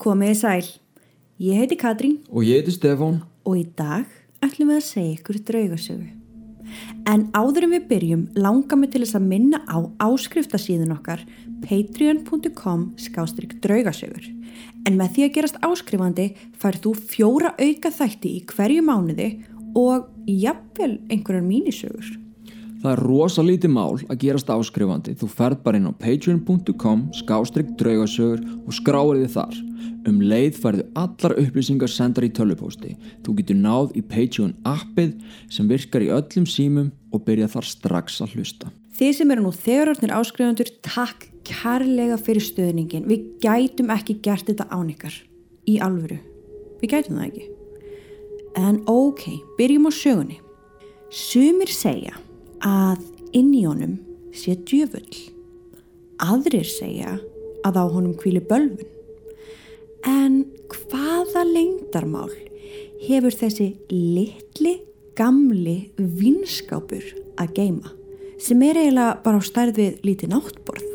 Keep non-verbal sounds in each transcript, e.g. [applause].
Komiði sæl. Ég heiti Katrín Og ég heiti Stefán. og í dag ætlum við að segja ykkur draugasögu. En áður en við byrjum langar mig til þess að minna á áskriftasíðun okkar patreon.com skástrygg draugasögur. En með því að gerast áskrifandi færð þú fjóra auka þætti í hverju mánuði og jafnvel einhverjar mínisögur. Það er rosa lítið mál að gerast áskrifandi. Þú ferð bara inn á patreon.com skástrygg draugasögur og skráir þið þar. Um leið færðu allar upplýsingar sendar í tölvupósti. Þú getur náð í Patreon appið sem virkar í öllum símum og byrja þar strax að hlusta. Þið sem eru nú þegar orðnir áskrifandur, takk kærlega fyrir stöðningin. Við gætum ekki gert þetta án ykkar. Í alvöru. Við gætum það ekki. En ok, byrjum á sögunni. Sumir segja að inn í honum sé djöfull. Aðrir segja að á honum kvíli bölvun. En hvaða lengdarmál hefur þessi litli, gamli vinskápur að geima sem er eiginlega bara á stærð við lítið náttborð.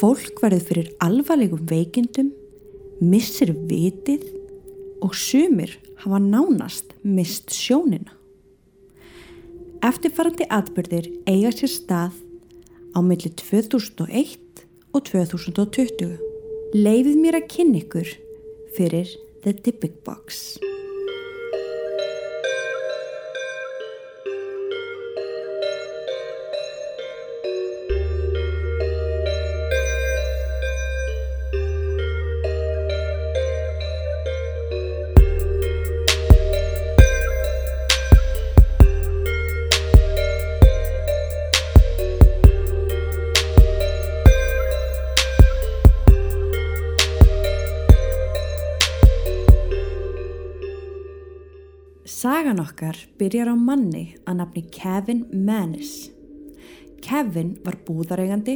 Fólk verður fyrir alvarlegum veikindum, missir vitið og sumir hafa nánast mist sjónina. Eftirfarandi atbyrðir eiga sér stað á milli 2001 og 2020. Leifið mér að kynna ykkur fyrir The Dybbuk Box. Sagan okkar byrjar á manni að nafni Kevin Mannis. Kevin var búðareigandi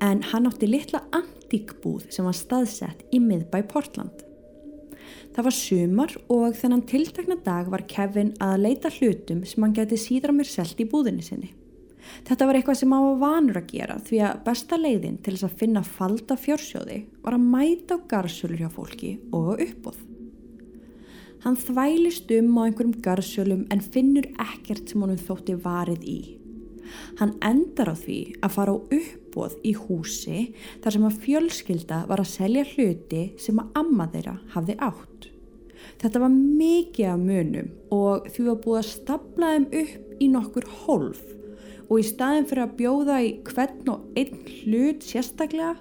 en hann átti litla antíkbúð sem var staðsett í miðbæ Portland. Það var sumar og þennan tiltakna dag var Kevin að leita hlutum sem hann geti síðra mér selt í búðinni sinni. Þetta var eitthvað sem hann var vanur að gera því að besta leiðin til þess að finna falda fjórsjóði var að mæta á garsölur hjá fólki og uppbóð. Hann þvælist um á einhverjum garsölum en finnur ekkert sem honum þótti varið í. Hann endar á því að fara á uppbóð í húsi þar sem að fjölskylda var að selja hluti sem að amma þeirra hafði átt. Þetta var mikið af munum og því var búið að stapla þeim upp í nokkur hólf og í staðin fyrir að bjóða í hvern og einn hlut sérstaklega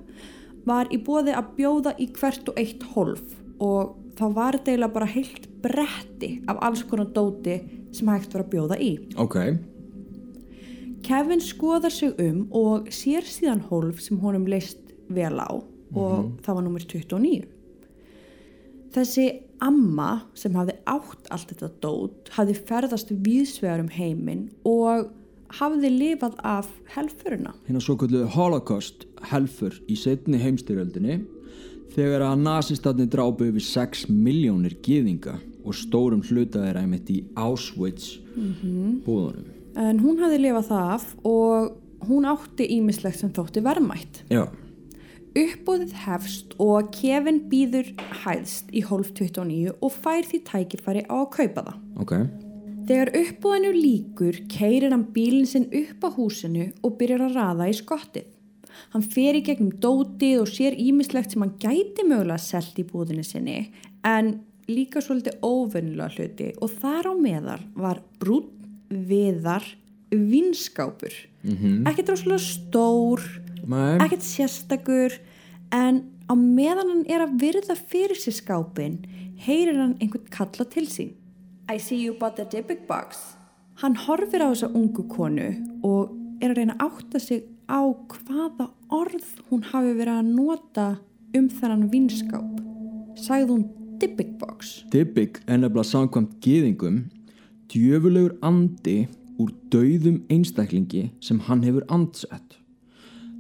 var í bóði að bjóða í hvert og eitt hólf og þá var þetta eiginlega bara heilt bretti af alls konar dóti sem hægt var að bjóða í. Ok. Kevin skoðar sig um og sér síðan hólf sem honum leist vel á og það var nummer 29. Þessi amma sem hafði átt allt þetta dót hafði ferðast víðsvegar um heiminn og hafði lifað af helfurina. Hérna svo kallu Holocaust helfur í setni heimstyrjöldinni þegar að nazistatni drápu yfir 6 miljónir gýðinga og stórum hluta þeirra einmitt í Auschwitz búðunum. En hún hafði lifað það af og hún átti ímislegt sem þótti verðmætt. Já. Uppbóðið hefst og Kevin býður hæðst í hólf 29 og fær því tækifæri á að kaupa það. Ok. Þegar uppbúðinu líkur keirir hann bílinn sinn upp á húsinu og byrjar að raða í skottið. Hann fer í gegnum dótið og sér ímislegt sem hann gæti mögulega selt í búðinu sinni en líka svolítið óvennilega hluti og þar á meðal var brún viðar vinskápur. Mm -hmm. Ekkert rosalega stór, Nei. ekkert sérstakur en á meðan hann er að virða fyrir sér skápin heyrir hann einhvern kalla til sín. I see you bought the Dybbuk box. Hann horfir á þessa ungu konu og er að reyna að átta sig á hvaða orð hún hafi verið að nota um þennan vinskáp. Sagði hún Dybbuk box. Dybbuk er nefnilega samkvæmt gýðingum djöfulegur andi úr dauðum einstaklingi sem hann hefur andsett.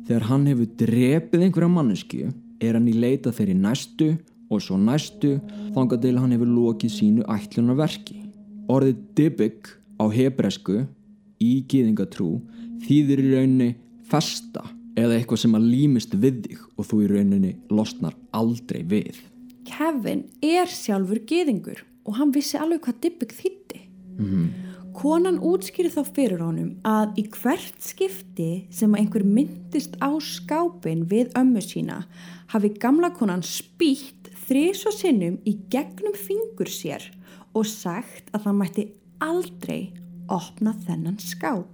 Þegar hann hefur drepið einhverja mannesku er hann í leita þeirri næstu og svo næstu þangað til hann hefur lokið sínu ætlunarverki. Orðið Dybbuk á hebresku í gýðingatrú þýðir í rauninni festa eða eitthvað sem að límist við þig og þú í rauninni losnar aldrei við. Kevin er sjálfur geðingur og hann vissi alveg hvað Dybbuk þýtti. Konan útskýri þá fyrir honum að í hvert skipti sem einhver myndist á skápin við ömmu sína hafi gamla konan spýtt þrís og sinnum í gegnum fingur sér og sagt að það mætti aldrei opna þennan skáp.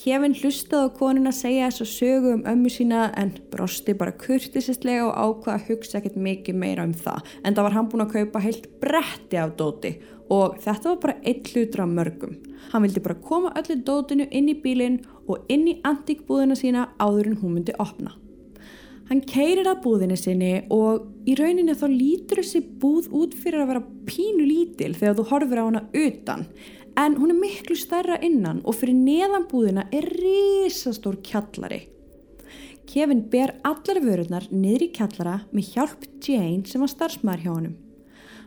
Kevin hlustaði á konuna segja þess að sögu um ömmu sína en brosti bara kurtisistlega og ákvaða að hugsa ekkert mikið meira um það en það var hann búin að kaupa heilt bretti af dóti og þetta var bara eitt hlutur af mörgum. Hann vildi bara koma öllu dótinu inn í bílinn og inn í antíkbúðina sína áður en hún myndi opna. Hann keirir að búðinni sinni og í rauninni þá lítur þessi búð út fyrir að vera pínu lítil þegar þú horfir á hana utan en hún er miklu stærra innan og fyrir neðan búðina er risastór kjallari. Kevin ber allar vörurnar niður í kjallara með hjálp Jane sem var starfsmæður hjá honum.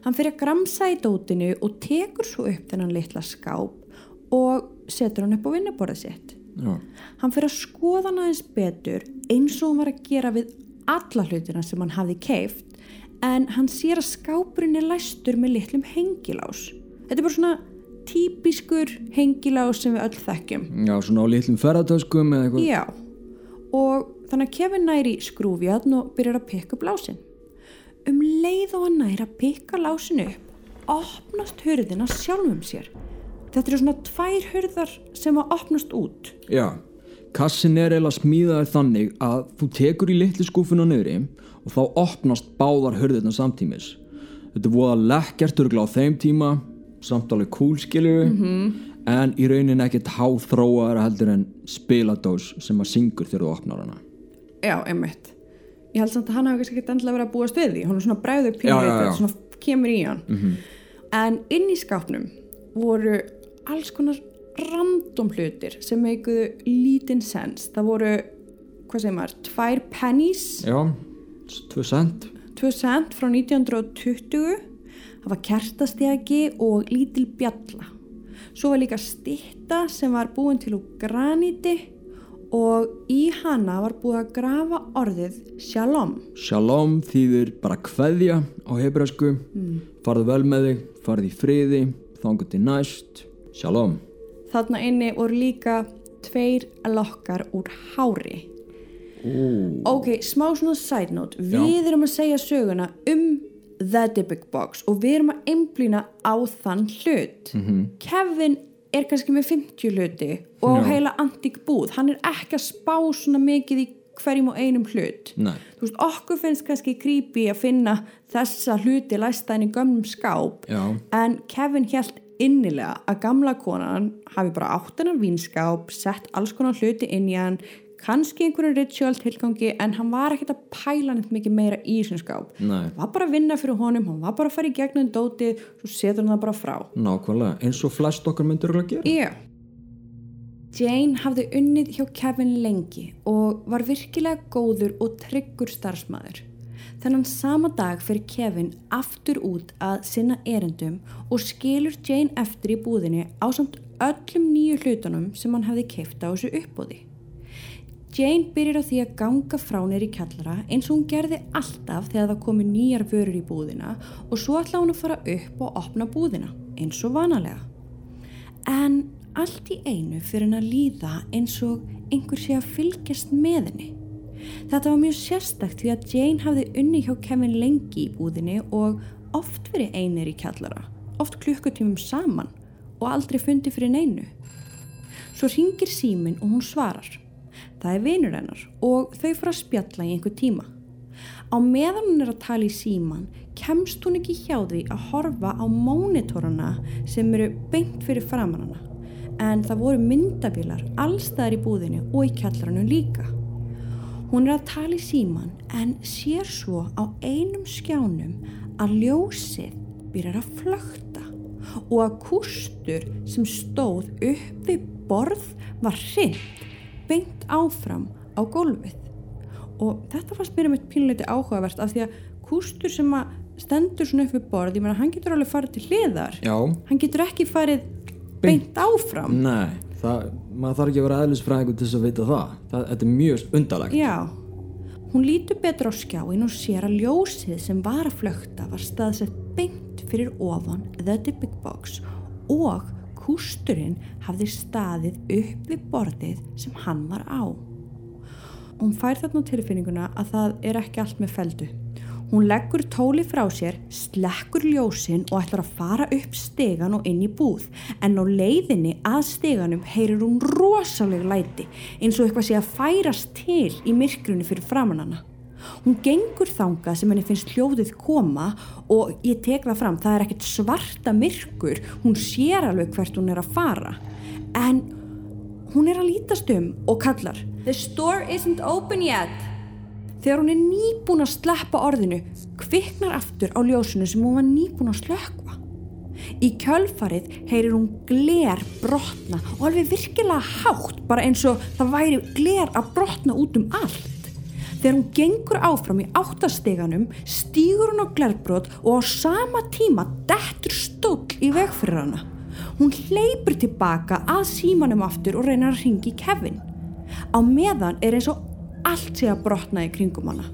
Hann fyrir að gramsa í dótinu og tekur svo upp þennan litla skáp og setur hann upp á vinnuborðið sitt. Já. Hann fyrir að skoða hann aðeins betur eins og hann var að gera við alla hlutina sem hann hafði keift en hann sér að skápurinn er læstur með litlum hengilás. Þetta er bara svona típiskur hengilás sem við öll þekkjum. Já, svona á litlum ferðartöskum eða eitthvað. Já, og þannig að Kevin næri skrúfjarn og byrjar að pikka upp lásin. Um leið og hann næri að pikka lásin upp, opnast hurðina sjálfum sér. Þetta eru svona tvær hurðar sem að opnast út. Já, kassin er eiginlega smíðaður þannig að þú tekur í litlu skúfuna niðri og þá opnast báðar hurðirna samtímis. Þetta voða lekkert örgla á þeim tíma, samt alveg cool skilju, en í rauninni ekkert háþróaðara heldur en spiladós sem að syngur þegar þú opnar hana. Já, einmitt. Ég held samt að hann hafi kannski ekki endilega verið að búast við því. Hún er svona bræður já. svona kemur í hann. En inn í skápnum voru alls konar random hlutir sem meikuðu lítinn sens. Það voru, hvað segir maður, tvær pennies, Já, 2 cent. 2 cent frá 1920. Það var kertastjaki og lítil bjalla. Svo var líka stitta sem var búin til úr graníti og í hana var búið að grafa orðið shalom. Shalom þýðir bara kveðja á hebræsku, farðu vel með þig, farðu í friði, þangu til næst, shalom. Þarna inni voru líka tveir lokkar úr hári. Ú, Ok, smá svona side note. Við erum að segja söguna um The Dybbuk Box og við erum að einblýna á þann hlut. Kevin er kannski með 50 hluti og Já. heila antík búð. Hann er ekki að spá svona mikið í hverjum og einum hlut. nei, Þú veist, okkur finnst kannski creepy að finna þessa hluti læstaðin í gömnum skáp já, en Kevin held innilega að gamla konan hafi bara átt hennar vínskáp, sett alls konar hluti inn í hann, kannski einhverju ritual tilgangi en hann var ekkert að pæla neitt mikið meira í þessum skáp. Hann var bara að vinna fyrir honum, hann var bara að fara í gegnum dótið, svo setur hann það bara frá. nákvæmlega, eins og flest okkar myndir að gera. Já. Jane hafði unnið hjá Kevin lengi og var virkilega góður og tryggur starfsmæður. Þennan sama dag fyrir Kevin aftur út að sinna erendum og skilur Jane eftir í búðinni á samt öllum nýju hlutunum sem hann hefði keift á þessu uppbúði. Jane byrjar á því að ganga frá neyri kjallara eins og hún gerði alltaf þegar það komi nýjar vörur í búðina og svo ætla hún að fara upp og opna búðina eins og vanalega. En allt í einu fyrir hann að líða eins og einhver sé að fylgjast með henni. Þetta var mjög sérstakt því að Jane hafði unni hjá Kevin lengi í búðinni og oft verið einir í kjallara, oft klukkutímum saman og aldrei fundi fyrir neinu. Svo ringir síminn og hún svarar. Það er vinur hennar og þau fara að spjalla í einhver tíma. Á meðan hún er að tala í síman kemst hún ekki hjá því að horfa á mónitorana sem eru beint fyrir framan hana. En það voru myndabilar allstaðar í búðinu og í kjallaranum líka. Hún er að tala í síman en sér svo á einum skjánum að ljósið byrjar að flökta og að kústur sem stóð upp við borð var hrind beint áfram á gólfið. Og þetta fannst mér eitt pínleiti áhugavert af því að kústur sem að stendur svona upp við borð, ég meina hann getur alveg farið til hliðar. Já, Hann getur ekki farið beint áfram. nei, það, maður þarf ekki að vera eðlisfræðingur til þess að vita það. það þetta er mjög undarlegt. Já, Hún lítur betur á skjáin og sér að ljósið sem var að flökta var staðsett beint fyrir ofan The Big Box og kústurinn hafði staðið upp við borðið sem hann var á. Hún fær þarna tilfinninguna að það er ekki allt með feldu. Hún leggur tóli frá sér, slekkur ljósin og ætlar að fara upp stegan og inn í búð. En á leiðinni að steganum heyrir hún rosalega læti eins og eitthvað sé að færast til í myrkrunni fyrir framannana. Hún gengur þangað sem henni finnst hljóðið koma og ég tek það fram, það er ekkert svarta myrkur, hún sér alveg hvert hún er að fara. En hún er að lítast um og kallar The store isn't open yet. Þegar hún er nýbúin að sleppa orðinu kviknar aftur á ljósinu sem hún var nýbúin að slökva. Í kjölfarið heyrir hún gler brotna og alveg virkilega hátt bara eins og það væri gler að brotna út um allt. Þegar hún gengur áfram í áttasteganum stýgur hún á glerbrot og á sama tíma dettur stóll í veg fyrir hana. Hún hleypur tilbaka að símanum aftur og reynar að ringi Kevin. Á meðan er eins og allt sé að brotna í kringum hana.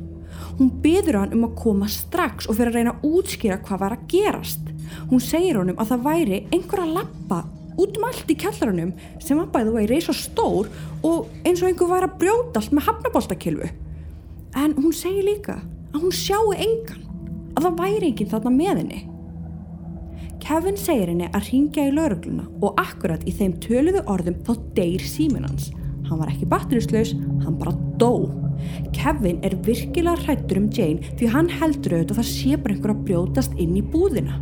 Hún byður hann um að koma strax og fyrir að reyna að útskýra hvað var að gerast. Hún segir honum að það væri einhver að lappa út um allt í kjallarunum sem var bæðu að reysa stór og eins og einhver var að brjóta allt með hafnaboltakilfu. En hún segir líka að hún sjáu engan, að það væri enginn þarna með henni. Kevin segir henni að ringja í laurugluna og akkurat í þeim töluðu orðum þá deyr síminans. Hann var ekki batterislaus, hann bara dó. Kevin er virkilega hrættur um Jane því hann heldur auðvitað að það sé bara einhver að brjótast inn í búðina.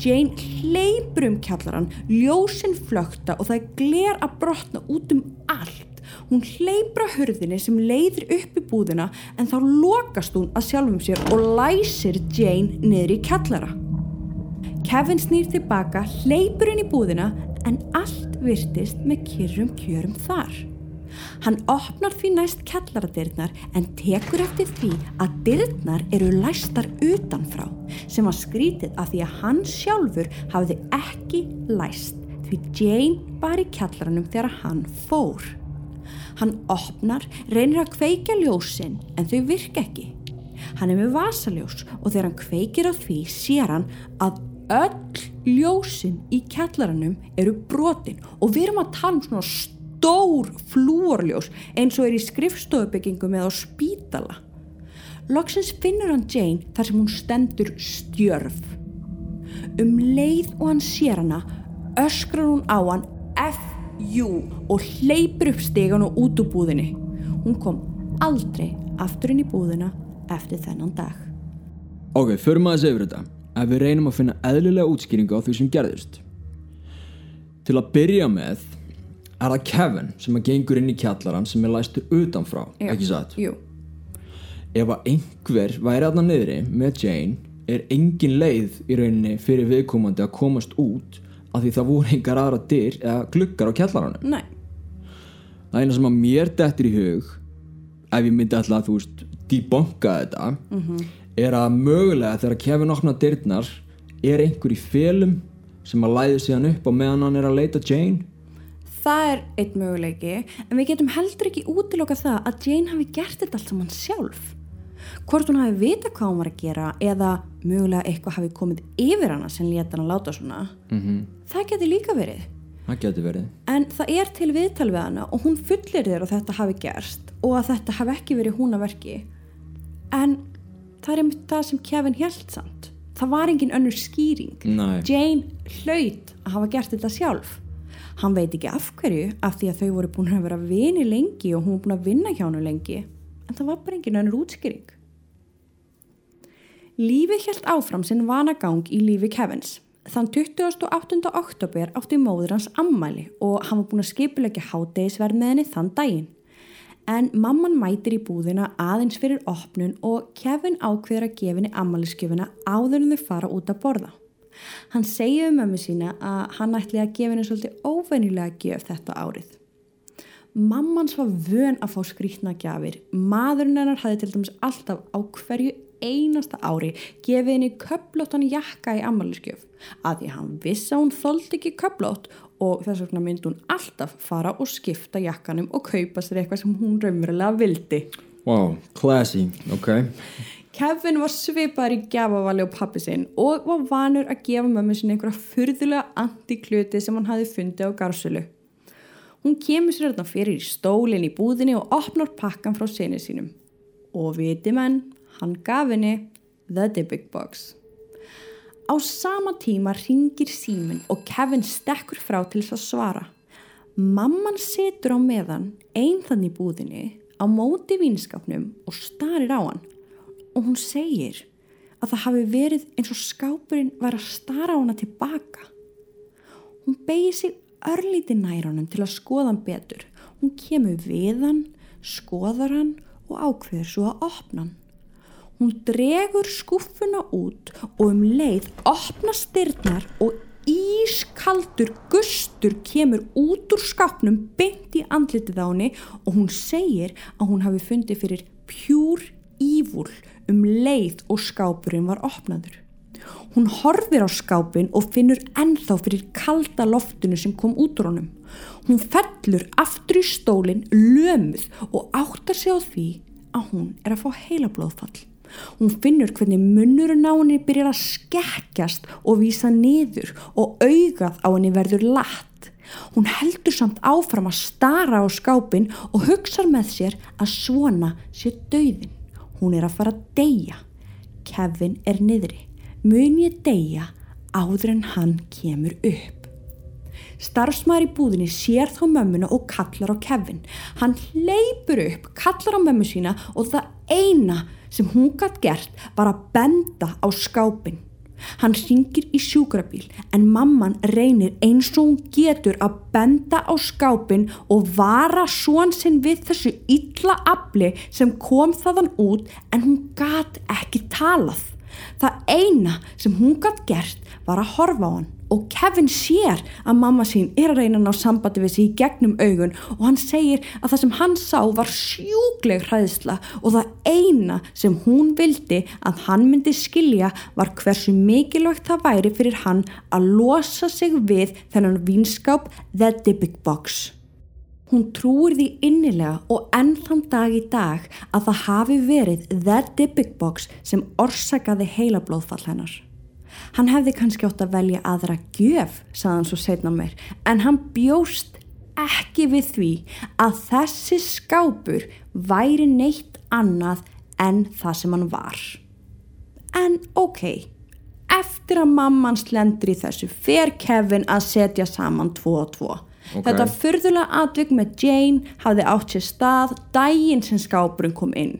Jane hleypur um kjallaran, ljósinn flökta og það er gler að brotna út um allt. Hún hleypur á hörðinni sem leiðir upp í búðina en þá lokast hún að sjálfum sér og læsir Jane niður í kjallara. Kevin snýr tilbaka, hleypur inn í búðina en allt virtist með kyrrum kjörum þar. Hann opnar því næst kjallaradirnar en tekur eftir því að dirnar eru læstar utanfrá sem var skrítið af því að hann sjálfur hafði ekki læst því Jane var í kjallaranum þegar hann fór. Hann opnar, reynir að kveika ljósin en þau virka ekki. Hann er með vasaljós og þegar hann kveikir á því sér hann að öll ljósin í kjallaranum eru brotin og við erum að tala um svona stór flúorljós eins og er í skrifstofubyggingum eða á spítala. Loksins finnur hann Jane þar sem hún stendur stjörf. Um leið og hann sér hana öskrar hún á hann F.U. og hleypur upp stegan og út úr búðinni. Hún kom aldrei aftur inn í búðina eftir þennan dag. Ok, förum aðeins yfir þetta. Ef við reynum að finna eðlilega útskýringu á því sem gerðist. Til að byrja með er það Kevin sem að gengur inn í kjallaran sem er læstur utanfrá, Já. ekki satt? Jú. Ef að einhver væri aðna niðri með Jane er engin leið í rauninni fyrir viðkomandi að komast út af því það voru engar aðra dyr eða gluggar á kjallaranum. Nei. Það eina sem að mér dettur í hug ef ég myndi alltaf, þú veist, debunka þetta er að mögulega þegar Kevin opna dyrnar er einhver í felum sem að læði síðan upp á meðan hann er að leita Jane Það er eitt möguleiki en við getum heldur ekki útiloka það að Jane hafi gert þetta allt saman sjálf. Hvort hún hafi vita hvað hún var að gera eða mögulega eitthvað hafi komið yfir hana sem leta hann að láta svona. mm Það geti líka verið. verið En það er til viðtal við hana og hún fullir þér að þetta hafi gerst og að þetta hafi ekki verið hún að verki. En það er einmitt það sem Kevin held samt. Það var engin önnur skýring. Nei. Jane hlaut að hafa gert þetta sjálf. Hann veit ekki af hverju af því að þau voru búin að vera vini lengi og hún var búin að vinna hjá hann lengi. En það var bara engin önnur útskýring. Lífið hjælt áfram sinn vanagang í lífi Kevins. Þann 28. oktober átti móður hans ammæli og hann var búin að skipulegja hátegisverð með henni þann daginn. En mamman mætir í búðina aðeins fyrir opnun og Kevin ákveður að gefa henni ammæliskefina áður en þau fara út að borða. Hann segið um mömmu sína að hann ætli að gefa henni svolítið óvenjulega gjöf þetta árið. Mammans var vön að fá skrýtna gjafir. Maðurinn hennar hafði til dæmis alltaf á hverju einasta ári gefið henni köplóttan jakka í ammæliskjöf að því hann vissi að hún þóldi ekki köplótt og þess vegna myndi hún alltaf fara og skipta jakkanum og kaupa sér eitthvað sem hún raunverulega vildi. Wow, classy, ok Kevin var svipaður í gjafavali á pappi sinn og var vanur að gefa mömmu sinni einhverja furðulega antikluti sem hann hafi fundið á garsölu. Hún kemur sér þarna fyrir í stólinn í búðinni og opnar pakkan frá sinni sínum. Og viti menn, hann gaf henni The Dybbuk Box. Á sama tíma ringir símin og Kevin stekkur frá til þess að svara. Mamman situr á meðan einn þann í búðinni á móti vínskapnum og starir á hann og hún segir að það hafi verið eins og skápurinn var að stara á hana tilbaka. Hún beigir sig örlíti nær honum til að skoða hann betur. Hún kemur við hann, skoðar hann og ákveður svo að opna hann. Hún dregur skúffuna út og um leið opna styrnar og ískaldur gustur kemur út úr skápnum beint í andlitið á henni og hún segir að hún hafi fundið fyrir pjúr ívúl um leið og skápurinn var opnaður. Hún horfir á skápin og finnur ennþá fyrir kalda loftinu sem kom út úr honum. Hún fellur aftur í stólinn lömuð og áttar sig á því að hún er að fá heila blóðfall. Hún finnur hvernig munnurinn á henni byrjar að skekkjast og vísa niður og augað á henni verður latt. Hún heldur samt áfram að stara á skápin og hugsa með sér að svona sé döðin. Hún er að fara að deyja. Kevin er niðri. Mun ég deyja áður en hann kemur upp. Starfsmaður í búðinni sér þá mömmuna og kallar á Kevin. Hann leipur upp, kallar á mömmu sína og það eina sem hún gætt gert var að benda á skápin. Hann ringir í sjúkrabíl en mamman reynir eins og hún getur að benda á skápin og vara svon sinn við þessu illa afli sem kom þaðan út en hún gætt ekki talað. Það eina sem hún gætt gert var að horfa á hann og Kevin sér að mamma sín er að reyna að ná sambandi við sig í gegnum augun og hann segir að það sem hann sá var sjúgleg hræðsla og það eina sem hún vildi að hann myndi skilja var hversu mikilvægt það væri fyrir hann að losa sig við þennan vinskáp The Dybbuk Box. Hún trúir því innilega og enn þann dag í dag að það hafi verið The Dybbuk Box sem orsakaði heila blóðfall hennar. Hann hefði kannski átt að velja aðra gjöf, saðan svo setna mér, en hann bjóst ekki við því að þessi skápur væri neitt annað en það sem hann var. En ok, eftir að mamman slendur í þessu fer Kevin að setja saman tvo og tvo. Okay. Þetta fyrðulega atvik með Jane hafði átt sér stað dægin sem skápurinn kom inn.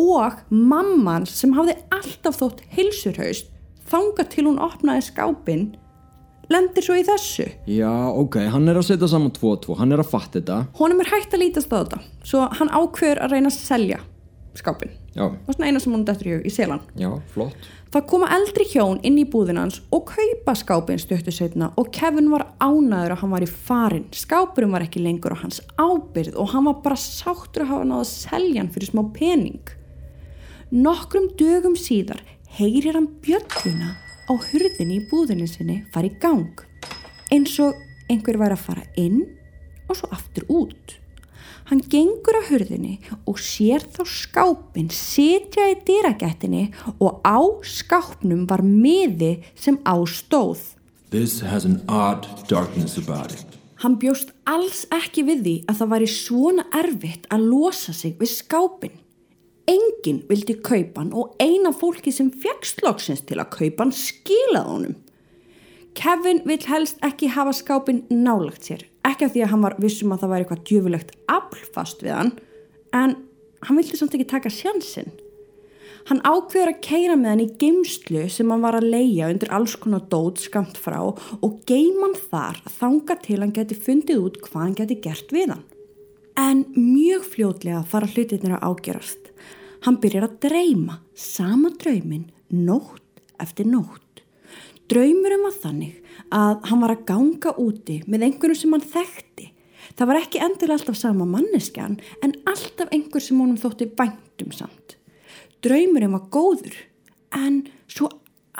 Og mamman sem hafði alltaf þótt hilsurhaust þanga til hún opnaði skápin lendir svo í þessu. Já, ok, hann er að setja saman 2-2 hann er að fatta þetta. Honum er hægt að lítast á þetta svo hann ákveður að reyna að selja skápin Já, og svona eina sem hún dættur í í selan. Já, flott. Það koma eldri hjón inn í búðinans og kaupa skápin stöttu setna og Kevin var ánaður að hann var í farin skápurinn var ekki lengur á hans ábyrð og hann var bara sáttur að hafa náða að selja hann fyrir smá pening. Nokkrum dögum síðar heyrir hann bjölluna á hurðinni í búðinni sinni fara í gang eins og einhver var að fara inn og svo aftur út hann gengur á hurðinni og sér þá skápin setja í dýragættinni og á skápnum var miði sem á stóð This has an odd darkness about it. Hann bjóst alls ekki við því að það væri svona erfitt að losa sig við skápin. Engin vildi kaupa hann og eina fólki sem fekk slóksins til að kaupa hann skilaði honum. Kevin vill helst ekki hafa skápin nálagt sér. Ekki af því að hann var vissum að það væri eitthvað djöfulegt aflfast við hann, en hann vildi samt ekki taka sjansinn. Hann ákveður að keira með hann í geimslu sem hann var að leia undir alls konar dót skamt frá og geima hann þar þanga til hann geti fundið út hvað hann geti gert við hann. En mjög fljótlega fara hlutirnir að ágerast. Hann byrjar að dreyma sama draumin nótt eftir nótt. Draumurum var þannig að hann var að ganga úti með einhverju sem hann þekkti. Það var ekki endilega alltaf sama manneskjan en alltaf einhver sem honum þótti bæntum samt. Draumurinn var góður en svo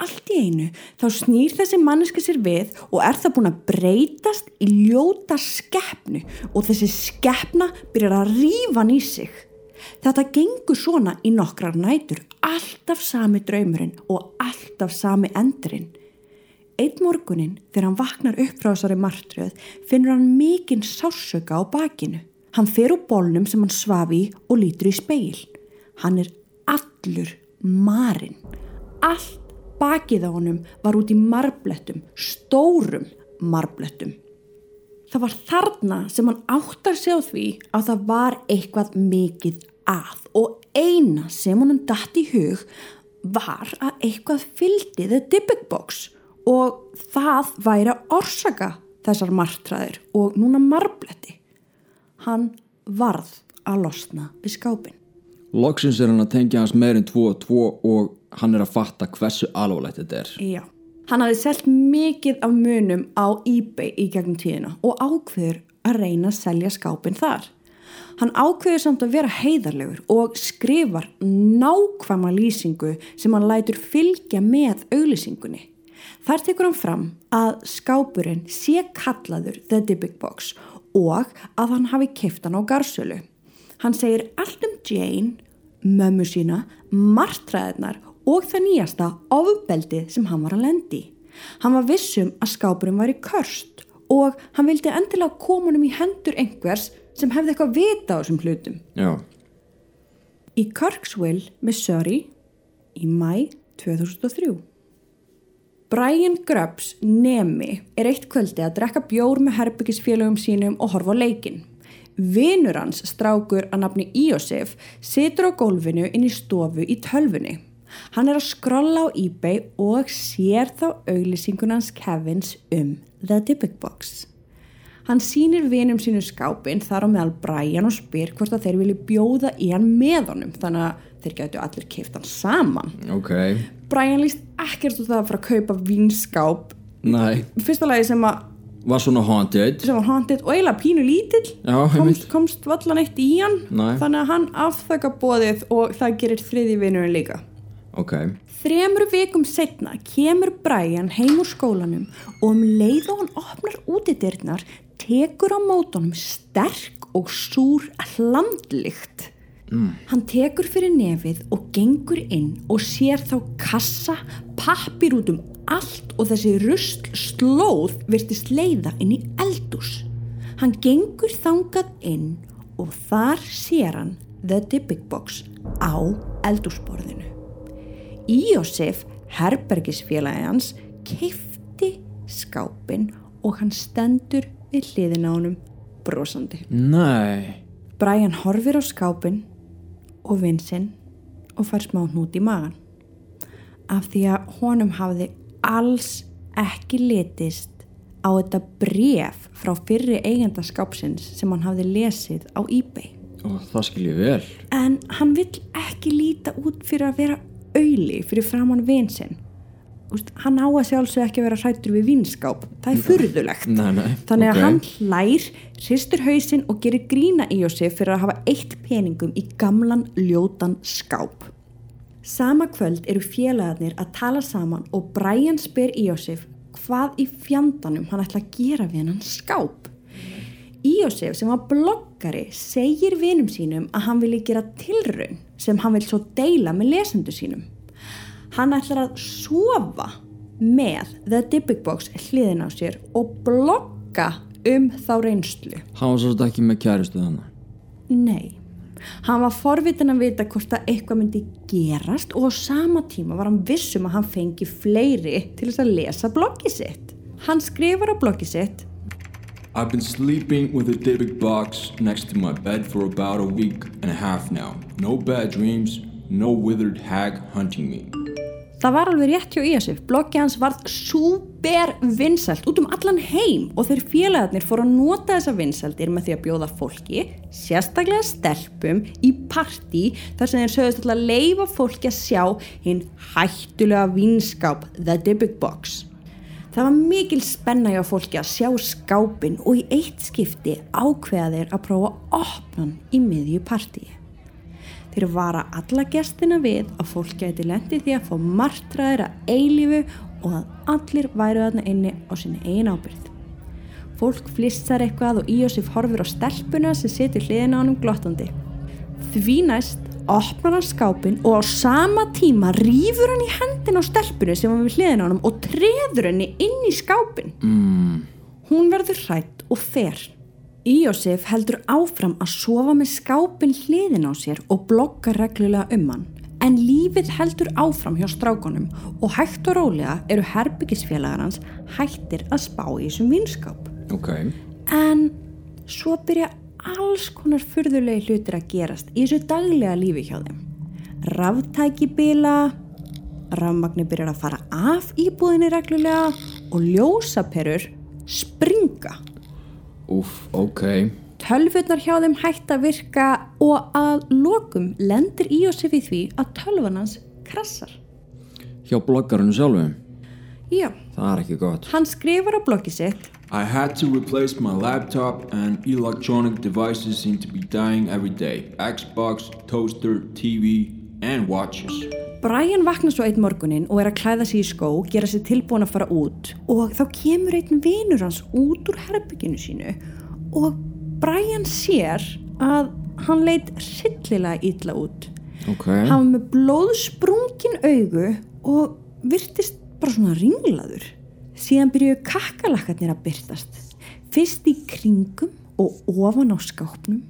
allt í einu þá snýr þessi manneska sér við og er það búin að breytast í ljóta skeppnu og þessi skeppna byrjar að rífa hann í sig. Þetta gengur svona í nokkrar nætur, alltaf sami draumurinn og alltaf sami endurinn. Eitt morgunin þegar hann vaknar upp frá þessari martröð finnur hann mikinn sásöka á bakinu. Hann fer úr bólnum sem hann svafi og lítur í speil. Hann er allur marinn. Allt bakið á honum var út í marblettum, stórum marblettum. Það var þarna sem hann áttar sig á því að það var eitthvað mikið að og eina sem honum datt í hug var að eitthvað fyldi The Dybbuk Box og það væri að orsaka þessar martræðir og núna marbletti. Hann varð að losna við skápin. Loksins er hann að tengja hans meirinn 2 og 2 og hann er að fatta hversu alvarlegt þetta er. Já. Hann hafði selt mikið af munum á eBay í gegnum tíðina og ákveður að reyna að selja skápin þar. Hann ákveður samt að vera heiðarlegur og skrifar nákvæma lýsingu sem hann lætur fylgja með auglýsingunni. Þar tekur hann fram að skápurinn sé kallaður The Dybbuk Box og að hann hafi keift hann á garsölu. Hann segir allt um Jane, mömmu sína, martræðinar og það nýjasta ofbeldið sem hann var að lendi. Hann var vissum að skápurinn var í körst og hann vildi endilega koma um í hendur einhvers sem hefði eitthvað vita á þessum hlutum. Já. Í Kirksville, Missouri, í mæ 2003. Brian Grubbs, nemi, er eitt kvöldi að drekka bjór með herbyggisfélögum sínum og horfa á leikin. Vinur hans, strákur að nafni Iosef, situr á gólfinu inn í stofu í tölfunni. Hann er að skrolla á eBay og sér þá auglýsingunans Kevins um The Dybbuk Box. Hann sýnir vinum sínu skápin þar á meðal Brian og spyr hvort að þeir vilji bjóða í hann með honum þannig að þeir getur allir keift hann saman. Ok. Brian líst ekkert út það að fara að kaupa vínskáp. Næ. Fyrsta lagi sem, að, Var svona haunted. sem var haunted og eiginlega pínu lítill. Já, komst, komst vallan eitt í hann. Nei. Þannig að hann afþöka bóðið og það gerir þriði vinurinn líka. Ok. Þremur vikum setna kemur Brian heim úr skólanum og um leið og hann opnar útidyrnar tekur á mótunum sterk og súr hlandlikt. Mm. Hann tekur fyrir nefið og gengur inn og sér þá kassa, pappir út um allt og þessi rusl slóð virtist leiða inn í eldús. Hann gengur þangað inn og þar sér hann The Dybbuk Box á eldúsborðinu. Íosef, herbergisfélagi hans, keifti skápin og hann stendur við hliðin á honum brosandi. Næ. Brian horfir á skápin og vinsinn og fær smá hnút í magan. Af því að honum hafði alls ekki litist á þetta bref frá fyrri eigenda skápsins sem hann hafði lesið á eBay. Ó, það skil ég vel. En hann vill ekki líta út fyrir að vera auðli fyrir framann vinsinn. Úst, hann á að sjálfsög ekki að vera hrættur við vinskáp. Það er nei. Þannig að ok. hann hlær, hristur hausinn og gerir grína í sig fyrir að hafa eitt peningum í gamlan ljótan skáp. Sama kvöld eru félagarnir að tala saman og Brian spyr Íosef hvað í fjandanum hann ætla að gera við hennan skáp. Íosef sem var bloggari segir vinum sínum að hann vilji gera tilraun sem hann vil svo deila með lesendu sínum. Hann ætlar að sofa með The Dybbuk Box hliðin á sér og blogga um þá reynslu. Hann var svo ekki með kærustu þannig. Nei, hann var forvitin að vita hvort að eitthvað myndi gerast og á sama tíma var hann vissum að hann fengi fleiri til þess að lesa bloggið sitt. Hann skrifar á bloggið sitt I've been sleeping with a Dybbuk box next to my bed for about a week and a half now. No bad dreams, no withered hag hunting me. Það var alveg rétt hjá Íasif, bloggið hans varð súper vinsælt út um allan heim og þeir félagarnir fóru að nota þessa vinsældir með því að bjóða fólki, sérstaklega stelpum, í partí þar sem þeir sögðust alltaf að leifa fólki að sjá hinn hættulega vinskáp The Dybbuk Box. Það var mikil spenna hjá fólki að sjá skápin og í eitt skipti ákveða þeir að prófa að opna hann í miðju partíi. Þeir vara alla gestina við að fólk gæti lendi því að fá martraðir að eilífu og að allir væru þarna inni á sinni eigin ábyrð. Fólk flissar eitthvað og Íosif horfir á stelpuna sem situr hliðina á honum glottandi. Því næst opnar hann skápin og á sama tíma rýfur hann í hendin á stelpunni sem var við hliðin á hann og treður henni inn í skápin. mm, Hún verður hrætt og fer. Íosif heldur áfram að sofa með skápin hliðin á sér og blogga reglulega um hann. En lífið heldur áfram hjá strákonum og hægt og rólega eru herbyggisfélagar hans hættir að spá í þessum vinskáp. ok En svo byrja alls konar furðulegi hlutir að gerast í þessu daglega lífi hjá þeim. Ráftæki bila, rafmagni byrjar að fara af íbúðinni reglulega og ljósaperur springa. Úf, ok Tölvurnar hjá þeim hætt að virka og að lokum lendir í því að tölvan hans krassar. Hjá bloggarinu sjálfu Já, Það er ekki gott hann skrifar á bloggi sitt I had to replace my laptop and electronic devices seem to be dying every day. Xbox, toaster, TV, and watches. Brian vaknar svo einn morgunin og er að klæða sig í skó, gera sig tilbúin að fara út og þá kemur einn vinur hans út úr herbygginu sínu og Brian sér að hann leit rillilega illa út. Ok Hann var með blóðsprungin augu og virtist bara svona ringlaður. Síðan byrjuðu kakkalakkarnir að byrtast. Fyrst í kringum og ofan á skápnum.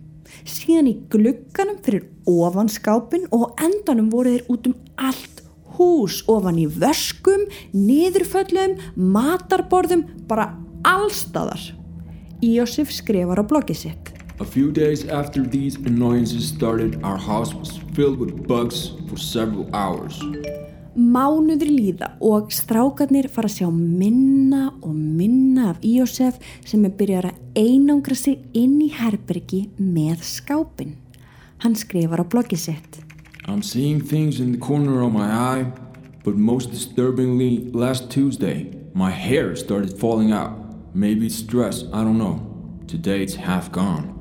Síðan í glugganum fyrir ofan skápin og endanum voru þeir út um allt hús. Ofan í vöskum, niðurföllum, matarborðum, bara allstaðar. Íosif skrifar á bloggi sitt. A few days after these annoyances started, our house was filled with bugs for several hours. Mánuður líða og strákarnir fara að sjá minna og minna af Íosef sem er byrjar að einangra sig inn í herbergi með skápin. Hann skrifar á bloggi sitt. I'm seeing things in the corner of my eye, but most disturbingly, last Tuesday, my hair started falling out. Maybe it's stress, I don't know. Today it's half gone.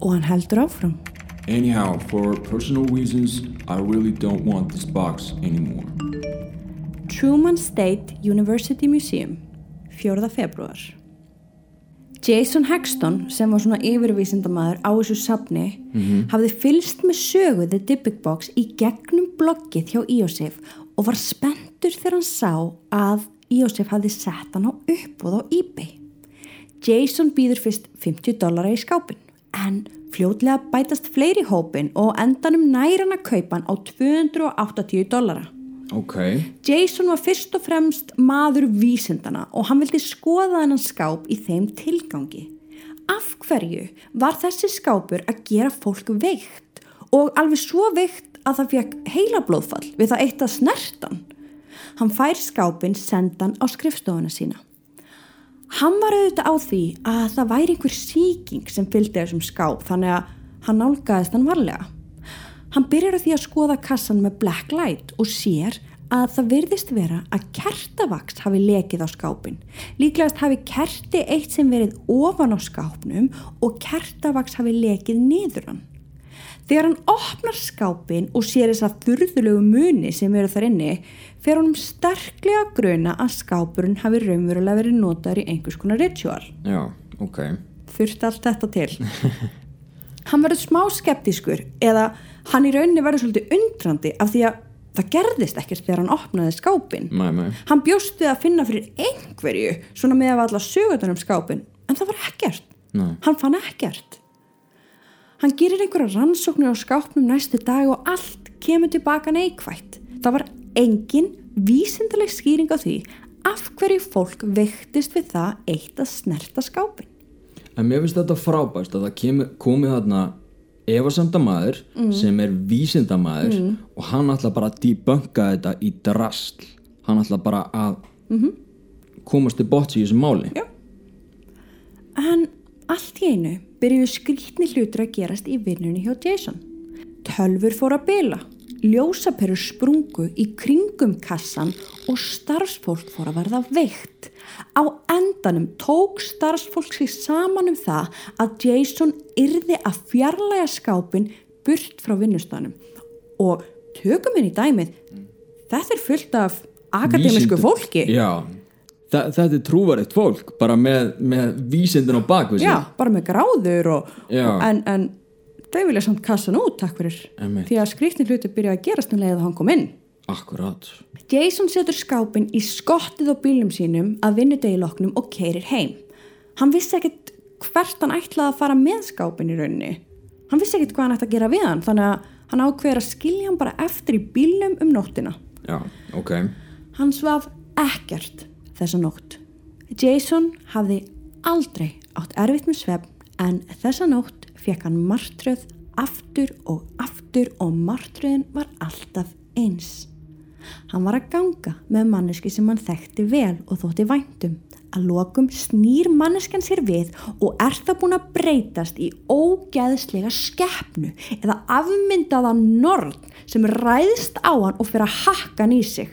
Og hann heldur áfram. Anyhow, for personal reasons, I really don't want this box anymore. Truman State University Museum, 4. februar. Jason Hexton, sem var svona yfirvísindamæður á þessu safni, hafði fylst með sögu The Dybbuk Box í gegnum bloggið hjá Íosef og var spenntur þegar hann sá að Íosef hafði sett hann á uppbúð á eBay. Jason býður fyrst 50 dollara í skápin, en fljótlega bætast fleiri hópin og endanum næran að kaupa hann á 280 dollara. Ok Jason var fyrst og fremst maður vísindana og hann vildi skoða hennan skáp í þeim tilgangi. Af hverju var þessi skápur að gera fólk veikt og alveg svo veikt að það fekk heilablóðfall við það eitt að snertan? Hann fær skápin sendan á skrifstofuna sína. Hann var auðvitað á því að það væri einhver síking sem fylgdi þessum skáp þannig að hann nálgaðist hann varlega. Hann byrjar á því að skoða kassan með black light og sér að það virðist vera að kertavaks hafi lekið á skápin. Líklegast hafi kerti eitt sem verið ofan á skápnum og kertavaks hafi lekið niður hann. Þegar hann opnar skápin og sér þess að þurðulegu muni sem eru þar inni, fer honum sterklega gruna að skápurinn hafi raunverulega verið notaður í einhvers konar ritual. Já, ok Þurfti allt þetta til. [laughs] hann verður smá skeptískur eða hann í rauninni verður svolítið undrandi af því að það gerðist ekkert þegar hann opnaði skápin. Mæ, mæ Hann bjóst við að finna fyrir einhverju svona með að alla sögutunum skápin en það var ekkert. Nei. Hann fann ekkert. Hann gerir einhverja rannsóknir á skápnum næstu dag og allt kemur tilbaka neikvætt. Það var engin vísindaleg skýring á því af hverju fólk veiktist við það eitt að snerta skápin. En mér finnst þetta frábæst að það kemur, komið þarna efasemdamaður mm. sem er vísindamaður mm. og hann ætla bara að debunka þetta í drasl hann ætla bara að komast til botts í þessu máli Já. En allt í einu byrjuðu skrítni hlutur að gerast í vinnunni hjá Jason. Tölfur fór að bila, ljósaperur sprungu í kringum kassan og starfsfólk fór að verða veikt. Á endanum tók starfsfólk sig saman um það að Jason yrði að fjarlæga skápin burt frá vinnustanum. Og tökum í dæmið, þetta er fullt af akademísku Vísindum. fólki. Já, Þa, þetta er trúverið fólk bara með, með vísindin á bakvið Já, bara með gráður og, en, en þau vilja samt kassa út, takk fyrir. Einmitt. Því að skrýtni hluti byrja að gerast um leið að hann kom inn. Akkurat. Jason setur skápin í skottið á bílum sínum að vinnudegiloknum og keirir heim. Hann vissi ekkit hvert hann ætlaði að fara með skápin í rauninni. Hann vissi ekkit hvað hann ætti að gera við hann, þannig að hann ákveður að skilja hann bara eftir í bílnum um nóttina. Já, ok. Hann svaf ekkert þessa nótt. Jason hafði aldrei átt erfitt með svefn en þessa nótt fekk hann martröð aftur og aftur og martröðin var alltaf eins. Hann var að ganga með manneski sem hann þekkti vel og þótti væntum. Að lokum snýr manneskan sér við og er það búin að breytast í ógeðslega skeppnu eða afmyndaða norn sem ræðst á hann og fyrir að hakka hann í sig.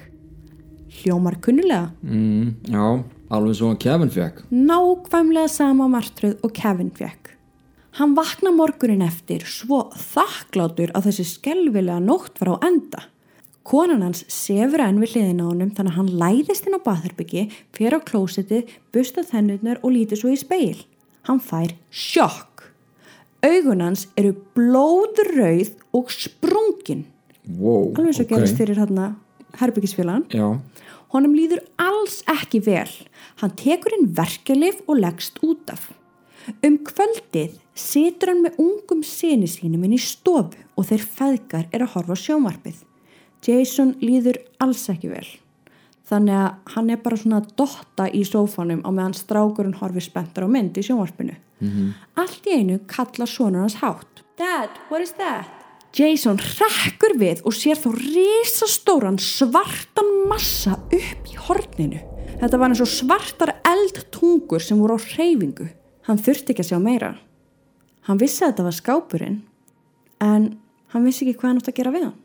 Hljómar kunnulega. Mm, já, alveg svo að Kevin fekk. Nákvæmlega sama martröð og Kevin fekk. Hann vakna morgunin eftir svo þakklátur að þessi skelvilega nótt var á enda. Konan hans sefur enn við hliðin á honum þannig að hann læðist inn á baðherbyggi, fer á klósitið, busta þennurnar og lítið svo í speil. Hann fær sjokk. Augun hans eru blóðrauð og sprungin. Wow, Alveg svo ok. gerist fyrir hérna herbyggisfélagan. Já, Honum líður alls ekki vel. Hann tekur inn verkelif og leggst út af. Um kvöldið situr hann með ungum sinni sínum inn í stofu og þeir feðgar er að horfa á sjónvarpið. Jason líður alls ekki vel. Þannig að hann er bara svona að dotta í sófanum á meðan strákurinn horfir spenntar á mynd í sjónvarpinu. Allt í einu kallar sonur hans hátt. Dad, what is that? Jason rekkur við og sér þó risastóran svartan massa upp í horninu. Þetta var eins og svartar eldtungur sem voru á hreyfingu. Hann þurfti ekki að sjá meira. Hann vissi að þetta var skápurinn en hann vissi ekki hvað hann átt að gera við hann.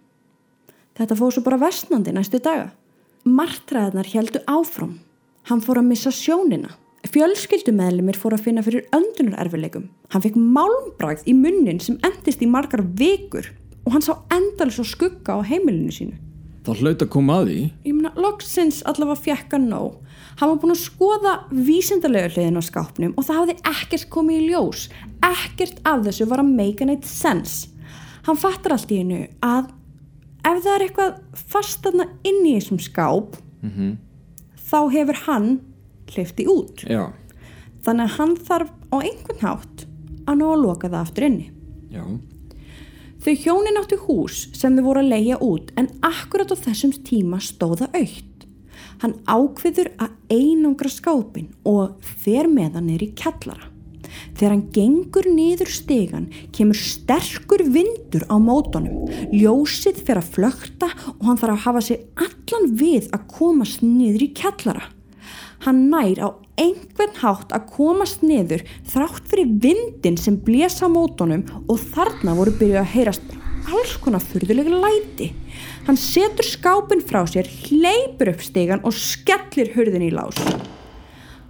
Þetta fóð svo bara vestnandi næstu daga. Martræðarnar heldu áfram. Hann fór að missa sjónina. Fjölskyldumeðlimir fór að finna fyrir öndunarerfileikum. Hann fekk málmbræð í munnin sem endist í margar vikur og hann sá endalis og skugga á heimilinu sínu. það hlaut að koma að því. Ég meina, loksins allavega fjekk hann nóg. Hann var búin að skoða vísindarlega hliðin á skápnum og það hafði ekkert komið í ljós. Ekkert af þessu var að make an it sense. Hann fattar allt í einu að ef það er eitthvað fast þarna inn í þessum skáp þá hefur hann hlifti út. Já, Þannig að hann þarf á einhvern hátt að ná að loka það aftur inni. já, Þau hjónin áttu hús sem þau voru að leia út en akkurat á þessum tíma stóða aukt. Hann ákveður að einangra skápin og fer með hann neyri kjallara. Þegar hann gengur niður stegan kemur sterkur vindur á mótonum. Ljósið fer að flökta og hann þarf að hafa sig allan við að komast niður í kjallara. Hann nær á einhvern hátt að komast niður þrátt fyrir vindin sem blés á mótonum og þarna voru byrjuð að heyrast alls konar furðulega læti. Hann setur skápin frá sér, hleypur upp stegan og skellir hurðin í lás.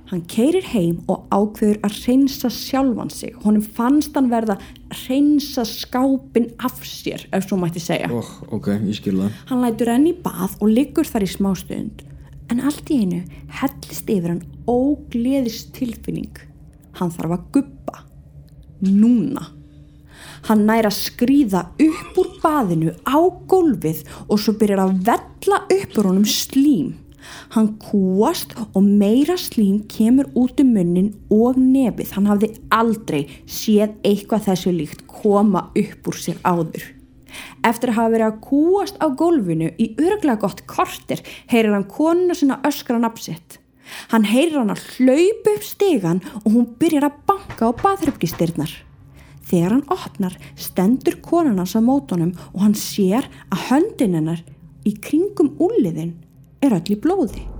Hann keirir heim og ákveður að reynsa sjálfan sig. Honum fannst hann verða að reynsa skápin af sér, ef svo mætti segja. oh, ok, ég skil það. Hann lætur enn í bað og liggur þar í smástund en allt í einu hellist yfir hann ógleðist tilfinning. Hann þarf að guppa. Núna. Hann nær að skrýða upp úr baðinu á gólfið og svo byrjar að vella upp úr honum slím. Hann kúast og meira slím kemur út um munnin og nefið. Hann hafði aldrei séð eitthvað þessu líkt koma upp úr sér áður. Eftir að hafa verið að kúast á gólfinu í örglega gott kortir heyrir hann konuna sinna öskra nafsitt. Hann heyrir hann að hlaupa upp stegan og hún byrjar að banka á baðhröfgistyrnar. Þegar hann opnar stendur konan hans á mótonum og hann sér að höndin hennar í kringum úliðin er öll í blóði.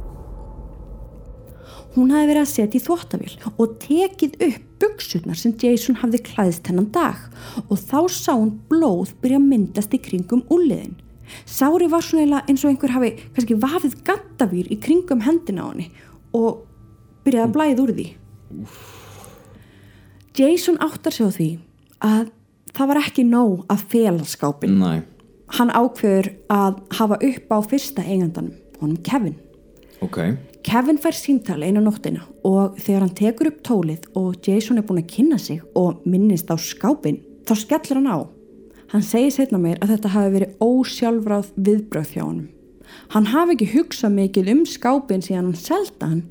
Hún hafi verið að setja í þvóttavél og tekið upp buksutnar sem Jason hafði klæðist hennan dag og þá sá hún blóð byrja að myndast í kringum úliðin. Sári var svona eiginlega eins og einhver hafi kannski vafið gattavýr í kringum hendina á henni og byrjaði að blæða úr því. Jason áttar sig á því að það var ekki nóg að fela skápin. Næ, Hann ákveður að hafa upp á fyrsta eigandanum, honum Kevin. ok, Kevin fær símtali einu nóttina og þegar hann tekur upp tólið og Jason er búin að kynna sig og minnist á skápin þá skellir hann á. Hann segir setna meir að þetta hafi verið ósjálfráð viðbröð hjá honum. Hann hafi ekki hugsað mikið um skápin síðan hann selda hann